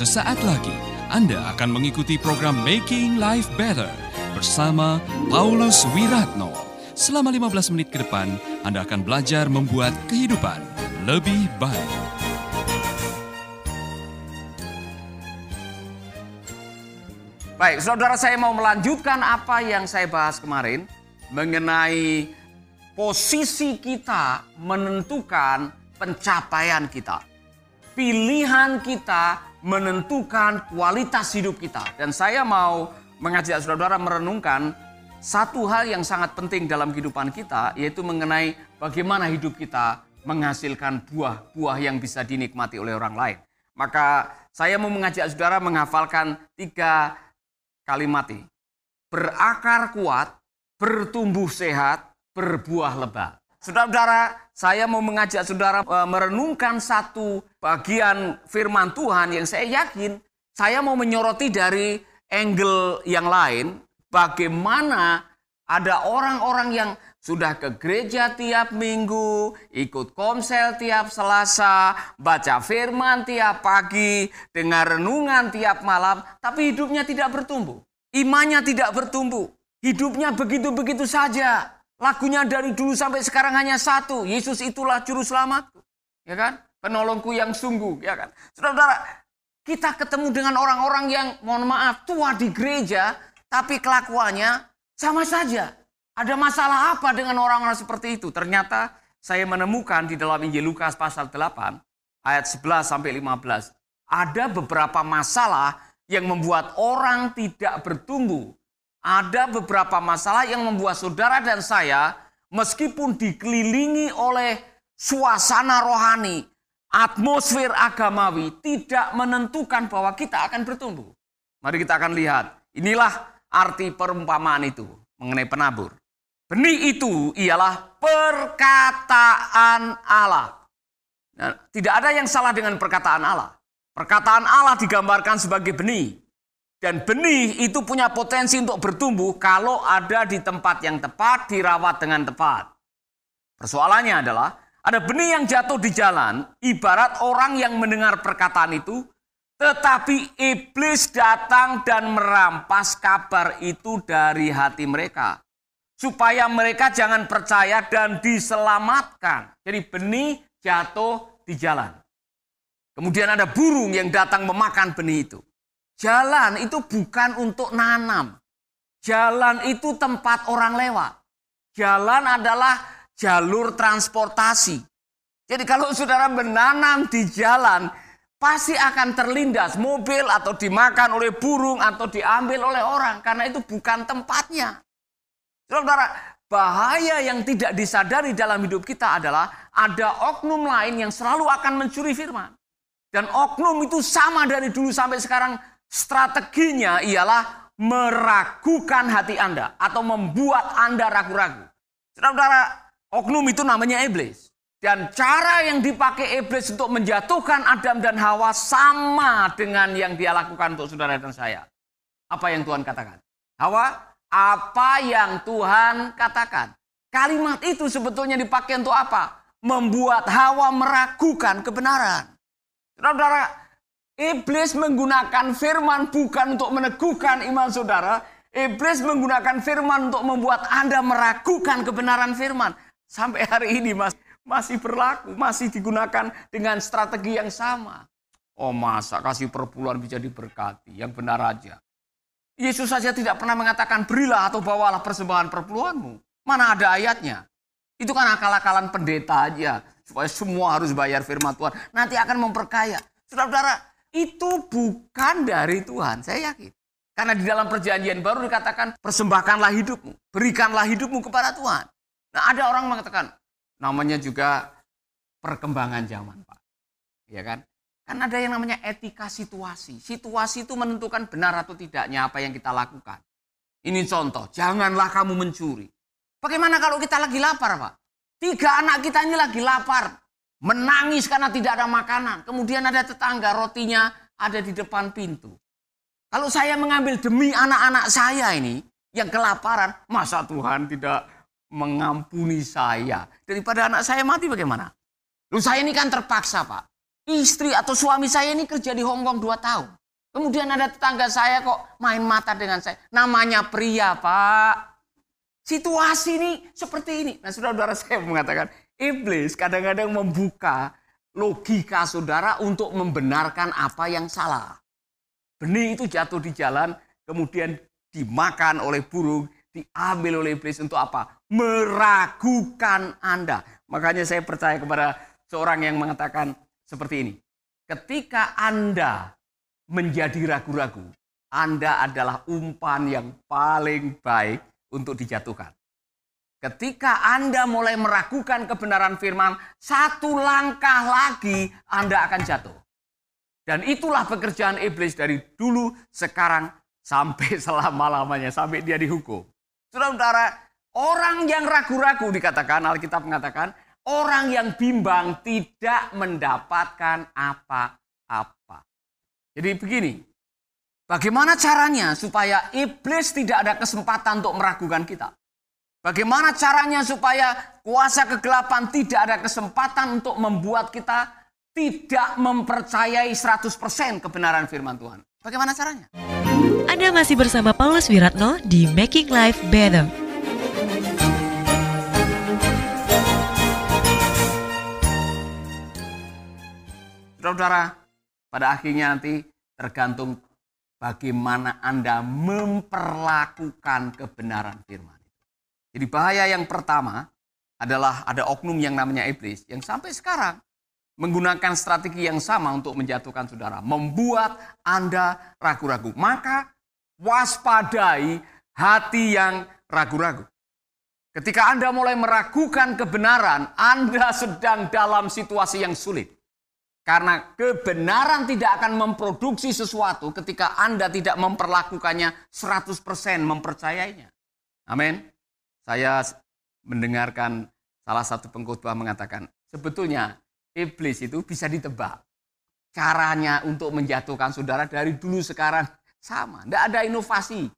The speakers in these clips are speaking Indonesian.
Sesaat lagi Anda akan mengikuti program Making Life Better bersama Paulus Wiratno. Selama 15 menit ke depan, Anda akan belajar membuat kehidupan lebih baik. Baik, saudara saya mau melanjutkan apa yang saya bahas kemarin mengenai posisi kita menentukan pencapaian kita. Pilihan kita menentukan kualitas hidup kita. Dan saya mau mengajak saudara merenungkan satu hal yang sangat penting dalam kehidupan kita, yaitu mengenai bagaimana hidup kita menghasilkan buah-buah yang bisa dinikmati oleh orang lain. Maka saya mau mengajak saudara menghafalkan tiga kalimat ini. Berakar kuat, bertumbuh sehat, berbuah lebat. Saudara-saudara, saya mau mengajak saudara e, merenungkan satu bagian firman Tuhan yang saya yakin saya mau menyoroti dari angle yang lain. Bagaimana ada orang-orang yang sudah ke gereja tiap minggu, ikut komsel tiap selasa, baca firman tiap pagi, dengar renungan tiap malam, tapi hidupnya tidak bertumbuh. Imannya tidak bertumbuh. Hidupnya begitu-begitu saja. Lagunya dari dulu sampai sekarang hanya satu. Yesus itulah juru selamatku. Ya kan? Penolongku yang sungguh. Ya kan? Saudara-saudara, kita ketemu dengan orang-orang yang mohon maaf tua di gereja. Tapi kelakuannya sama saja. Ada masalah apa dengan orang-orang seperti itu? Ternyata saya menemukan di dalam Injil Lukas pasal 8 ayat 11 sampai 15 ada beberapa masalah yang membuat orang tidak bertumbuh ada beberapa masalah yang membuat saudara dan saya meskipun dikelilingi oleh suasana rohani, atmosfer agamawi tidak menentukan bahwa kita akan bertumbuh. Mari kita akan lihat. Inilah arti perumpamaan itu mengenai penabur. Benih itu ialah perkataan Allah. Nah, tidak ada yang salah dengan perkataan Allah. Perkataan Allah digambarkan sebagai benih. Dan benih itu punya potensi untuk bertumbuh kalau ada di tempat yang tepat, dirawat dengan tepat. Persoalannya adalah ada benih yang jatuh di jalan, ibarat orang yang mendengar perkataan itu, tetapi iblis datang dan merampas kabar itu dari hati mereka. Supaya mereka jangan percaya dan diselamatkan. Jadi benih jatuh di jalan. Kemudian ada burung yang datang memakan benih itu. Jalan itu bukan untuk nanam. Jalan itu tempat orang lewat. Jalan adalah jalur transportasi. Jadi kalau saudara menanam di jalan, pasti akan terlindas mobil atau dimakan oleh burung atau diambil oleh orang. Karena itu bukan tempatnya. Saudara, bahaya yang tidak disadari dalam hidup kita adalah ada oknum lain yang selalu akan mencuri firman. Dan oknum itu sama dari dulu sampai sekarang Strateginya ialah meragukan hati Anda atau membuat Anda ragu-ragu. Saudara-saudara, oknum itu namanya iblis. Dan cara yang dipakai iblis untuk menjatuhkan Adam dan Hawa sama dengan yang dia lakukan untuk saudara dan saya. Apa yang Tuhan katakan? Hawa, apa yang Tuhan katakan? Kalimat itu sebetulnya dipakai untuk apa? Membuat Hawa meragukan kebenaran. Saudara-saudara, Iblis menggunakan firman bukan untuk meneguhkan iman saudara. Iblis menggunakan firman untuk membuat Anda meragukan kebenaran firman. Sampai hari ini masih, masih berlaku, masih digunakan dengan strategi yang sama. Oh masa kasih perpuluhan bisa diberkati, yang benar aja. Yesus saja tidak pernah mengatakan berilah atau bawalah persembahan perpuluhanmu. Mana ada ayatnya? Itu kan akal-akalan pendeta aja. Supaya semua harus bayar firman Tuhan. Nanti akan memperkaya. Saudara-saudara, itu bukan dari Tuhan, saya yakin. Karena di dalam perjanjian baru dikatakan persembahkanlah hidupmu, berikanlah hidupmu kepada Tuhan. Nah ada orang mengatakan namanya juga perkembangan zaman Pak. Ya kan? Kan ada yang namanya etika situasi. Situasi itu menentukan benar atau tidaknya apa yang kita lakukan. Ini contoh, janganlah kamu mencuri. Bagaimana kalau kita lagi lapar Pak? Tiga anak kita ini lagi lapar menangis karena tidak ada makanan. Kemudian ada tetangga rotinya ada di depan pintu. Kalau saya mengambil demi anak-anak saya ini yang kelaparan, masa Tuhan tidak mengampuni saya daripada anak saya mati bagaimana? Lu saya ini kan terpaksa pak. istri atau suami saya ini kerja di Hong Kong 2 tahun. Kemudian ada tetangga saya kok main mata dengan saya. Namanya pria, Pak. Situasi ini seperti ini. Nah, saudara-saudara saya mengatakan, iblis kadang-kadang membuka logika saudara untuk membenarkan apa yang salah. Benih itu jatuh di jalan, kemudian dimakan oleh burung, diambil oleh iblis untuk apa? Meragukan Anda. Makanya saya percaya kepada seorang yang mengatakan seperti ini. Ketika Anda menjadi ragu-ragu, Anda adalah umpan yang paling baik untuk dijatuhkan. Ketika Anda mulai meragukan kebenaran firman, satu langkah lagi Anda akan jatuh. Dan itulah pekerjaan iblis dari dulu, sekarang, sampai selama-lamanya, sampai dia dihukum. Saudara-saudara, orang yang ragu-ragu dikatakan, Alkitab mengatakan, orang yang bimbang tidak mendapatkan apa-apa. Jadi begini, bagaimana caranya supaya iblis tidak ada kesempatan untuk meragukan kita? Bagaimana caranya supaya kuasa kegelapan tidak ada kesempatan untuk membuat kita tidak mempercayai 100% kebenaran firman Tuhan? Bagaimana caranya? Anda masih bersama Paulus Wiratno di Making Life Better. Saudara-saudara, pada akhirnya nanti tergantung bagaimana Anda memperlakukan kebenaran firman. Jadi bahaya yang pertama adalah ada oknum yang namanya iblis yang sampai sekarang menggunakan strategi yang sama untuk menjatuhkan saudara, membuat Anda ragu-ragu. Maka waspadai hati yang ragu-ragu. Ketika Anda mulai meragukan kebenaran, Anda sedang dalam situasi yang sulit. Karena kebenaran tidak akan memproduksi sesuatu ketika Anda tidak memperlakukannya 100% mempercayainya. Amin. Saya mendengarkan salah satu pengkhotbah mengatakan, sebetulnya iblis itu bisa ditebak. Caranya untuk menjatuhkan saudara dari dulu sekarang sama. Tidak ada inovasi.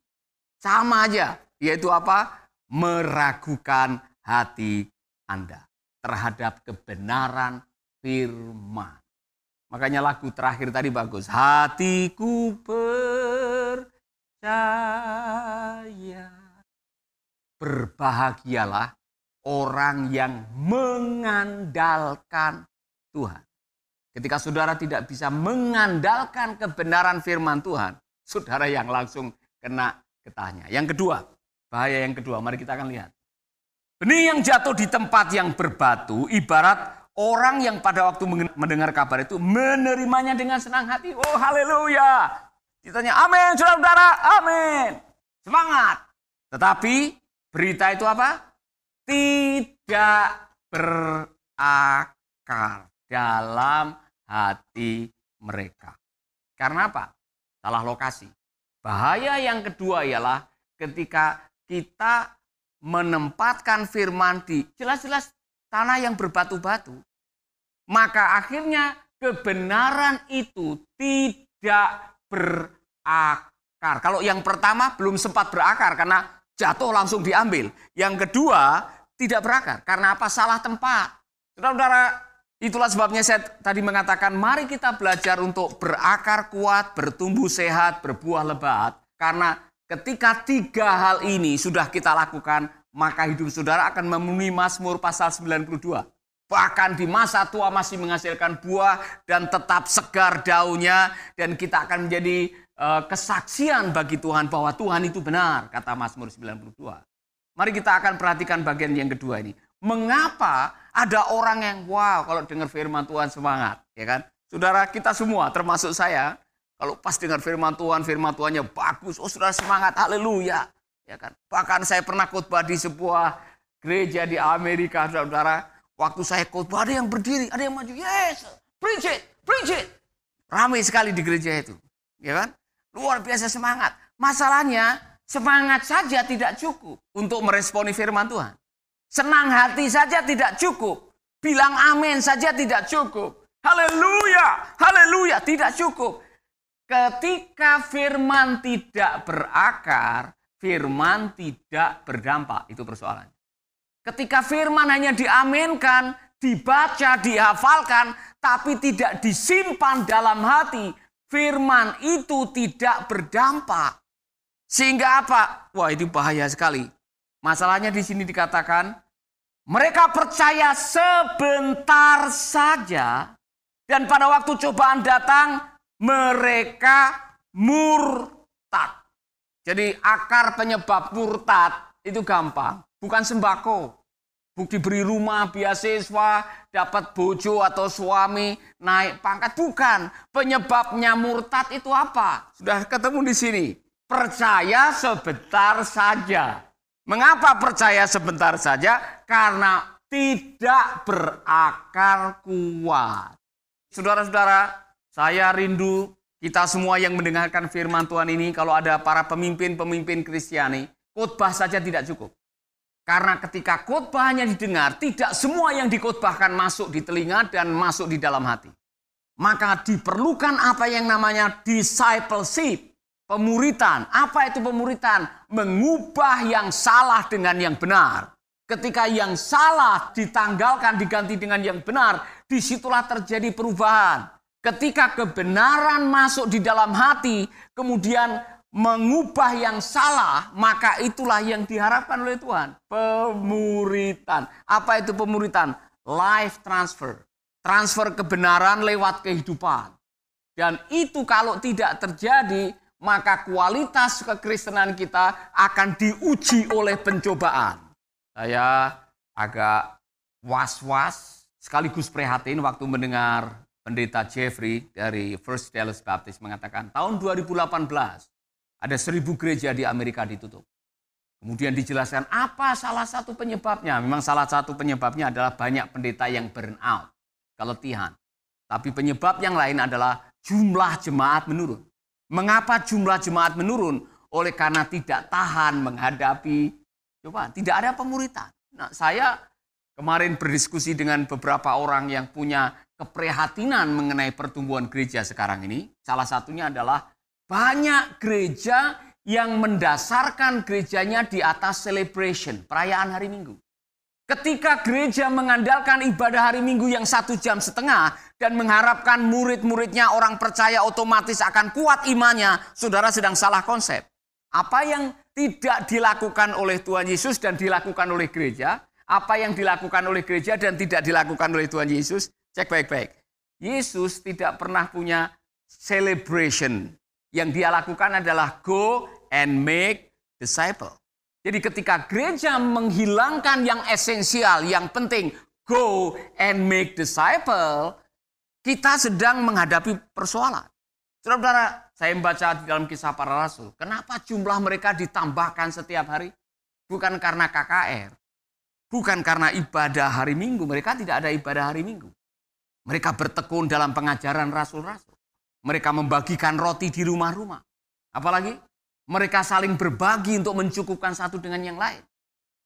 Sama aja. Yaitu apa? Meragukan hati Anda terhadap kebenaran firman. Makanya lagu terakhir tadi bagus. Hatiku percaya berbahagialah orang yang mengandalkan Tuhan. Ketika saudara tidak bisa mengandalkan kebenaran firman Tuhan, saudara yang langsung kena getahnya. Yang kedua, bahaya yang kedua, mari kita akan lihat. Benih yang jatuh di tempat yang berbatu ibarat orang yang pada waktu mendengar kabar itu menerimanya dengan senang hati. Oh haleluya. Ditanya amin saudara-saudara, amin. Semangat. Tetapi Berita itu apa? Tidak berakar dalam hati mereka. Karena apa? Salah lokasi. Bahaya yang kedua ialah ketika kita menempatkan firman di jelas-jelas tanah yang berbatu-batu. Maka akhirnya kebenaran itu tidak berakar. Kalau yang pertama belum sempat berakar karena jatuh langsung diambil. Yang kedua, tidak berakar. Karena apa? Salah tempat. Saudara-saudara, itulah sebabnya saya tadi mengatakan, mari kita belajar untuk berakar kuat, bertumbuh sehat, berbuah lebat. Karena ketika tiga hal ini sudah kita lakukan, maka hidup saudara akan memenuhi Mazmur pasal 92. Bahkan di masa tua masih menghasilkan buah dan tetap segar daunnya dan kita akan menjadi Eh, kesaksian bagi Tuhan bahwa Tuhan itu benar, kata Mazmur 92. Mari kita akan perhatikan bagian yang kedua ini. Mengapa ada orang yang wow kalau dengar firman Tuhan semangat, ya kan? Saudara kita semua termasuk saya, kalau pas dengar firman Tuhan, firman Tuhannya bagus, oh saudara semangat, haleluya. Ya kan? Bahkan saya pernah khotbah di sebuah gereja di Amerika, saudara. Waktu saya khotbah ada yang berdiri, ada yang maju, yes, preach it, preach it. Ramai sekali di gereja itu, ya kan? Luar biasa semangat. Masalahnya, semangat saja tidak cukup untuk meresponi firman Tuhan. Senang hati saja tidak cukup. Bilang amin saja tidak cukup. Haleluya, haleluya, tidak cukup. Ketika firman tidak berakar, firman tidak berdampak. Itu persoalannya. Ketika firman hanya diaminkan, dibaca, dihafalkan, tapi tidak disimpan dalam hati, firman itu tidak berdampak. Sehingga apa? Wah, itu bahaya sekali. Masalahnya di sini dikatakan mereka percaya sebentar saja dan pada waktu cobaan datang mereka murtad. Jadi akar penyebab murtad itu gampang, bukan sembako. Bukti beri rumah, beasiswa, dapat bojo atau suami, naik pangkat. Bukan. Penyebabnya murtad itu apa? Sudah ketemu di sini. Percaya sebentar saja. Mengapa percaya sebentar saja? Karena tidak berakar kuat. Saudara-saudara, saya rindu kita semua yang mendengarkan firman Tuhan ini, kalau ada para pemimpin-pemimpin Kristiani, khotbah saja tidak cukup. Karena ketika khotbahnya didengar, tidak semua yang dikhotbahkan masuk di telinga dan masuk di dalam hati. Maka diperlukan apa yang namanya discipleship Pemuritan. Apa itu pemuritan? Mengubah yang salah dengan yang benar. Ketika yang salah ditanggalkan diganti dengan yang benar, di situlah terjadi perubahan. Ketika kebenaran masuk di dalam hati, kemudian mengubah yang salah, maka itulah yang diharapkan oleh Tuhan. Pemuritan. Apa itu pemuritan? Life transfer. Transfer kebenaran lewat kehidupan. Dan itu kalau tidak terjadi, maka kualitas kekristenan kita akan diuji oleh pencobaan. Saya agak was-was sekaligus prihatin waktu mendengar pendeta Jeffrey dari First Dallas Baptist mengatakan tahun 2018 ada seribu gereja di Amerika ditutup. Kemudian dijelaskan apa salah satu penyebabnya. Memang salah satu penyebabnya adalah banyak pendeta yang burn out, keletihan. Tapi penyebab yang lain adalah jumlah jemaat menurun. Mengapa jumlah jemaat menurun? Oleh karena tidak tahan menghadapi coba tidak ada pemuritan. Nah, saya kemarin berdiskusi dengan beberapa orang yang punya keprihatinan mengenai pertumbuhan gereja sekarang ini. Salah satunya adalah banyak gereja yang mendasarkan gerejanya di atas celebration, perayaan hari Minggu. Ketika gereja mengandalkan ibadah hari Minggu yang satu jam setengah dan mengharapkan murid-muridnya orang percaya otomatis akan kuat imannya, saudara sedang salah konsep. Apa yang tidak dilakukan oleh Tuhan Yesus dan dilakukan oleh gereja, apa yang dilakukan oleh gereja dan tidak dilakukan oleh Tuhan Yesus, cek baik-baik. Yesus tidak pernah punya celebration. Yang dia lakukan adalah go and make disciple. Jadi ketika gereja menghilangkan yang esensial, yang penting, go and make disciple, kita sedang menghadapi persoalan. Saudara-saudara, saya membaca di dalam kisah para rasul, kenapa jumlah mereka ditambahkan setiap hari? Bukan karena KKR, bukan karena ibadah hari Minggu, mereka tidak ada ibadah hari Minggu. Mereka bertekun dalam pengajaran rasul-rasul. Mereka membagikan roti di rumah-rumah. Apalagi mereka saling berbagi untuk mencukupkan satu dengan yang lain.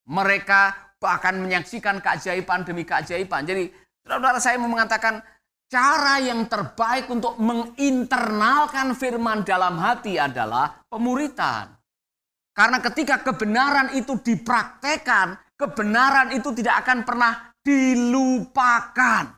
Mereka bahkan menyaksikan keajaiban demi keajaiban. Jadi, saudara-saudara saya mau mengatakan cara yang terbaik untuk menginternalkan firman dalam hati adalah pemuritan. Karena ketika kebenaran itu dipraktekan, kebenaran itu tidak akan pernah dilupakan.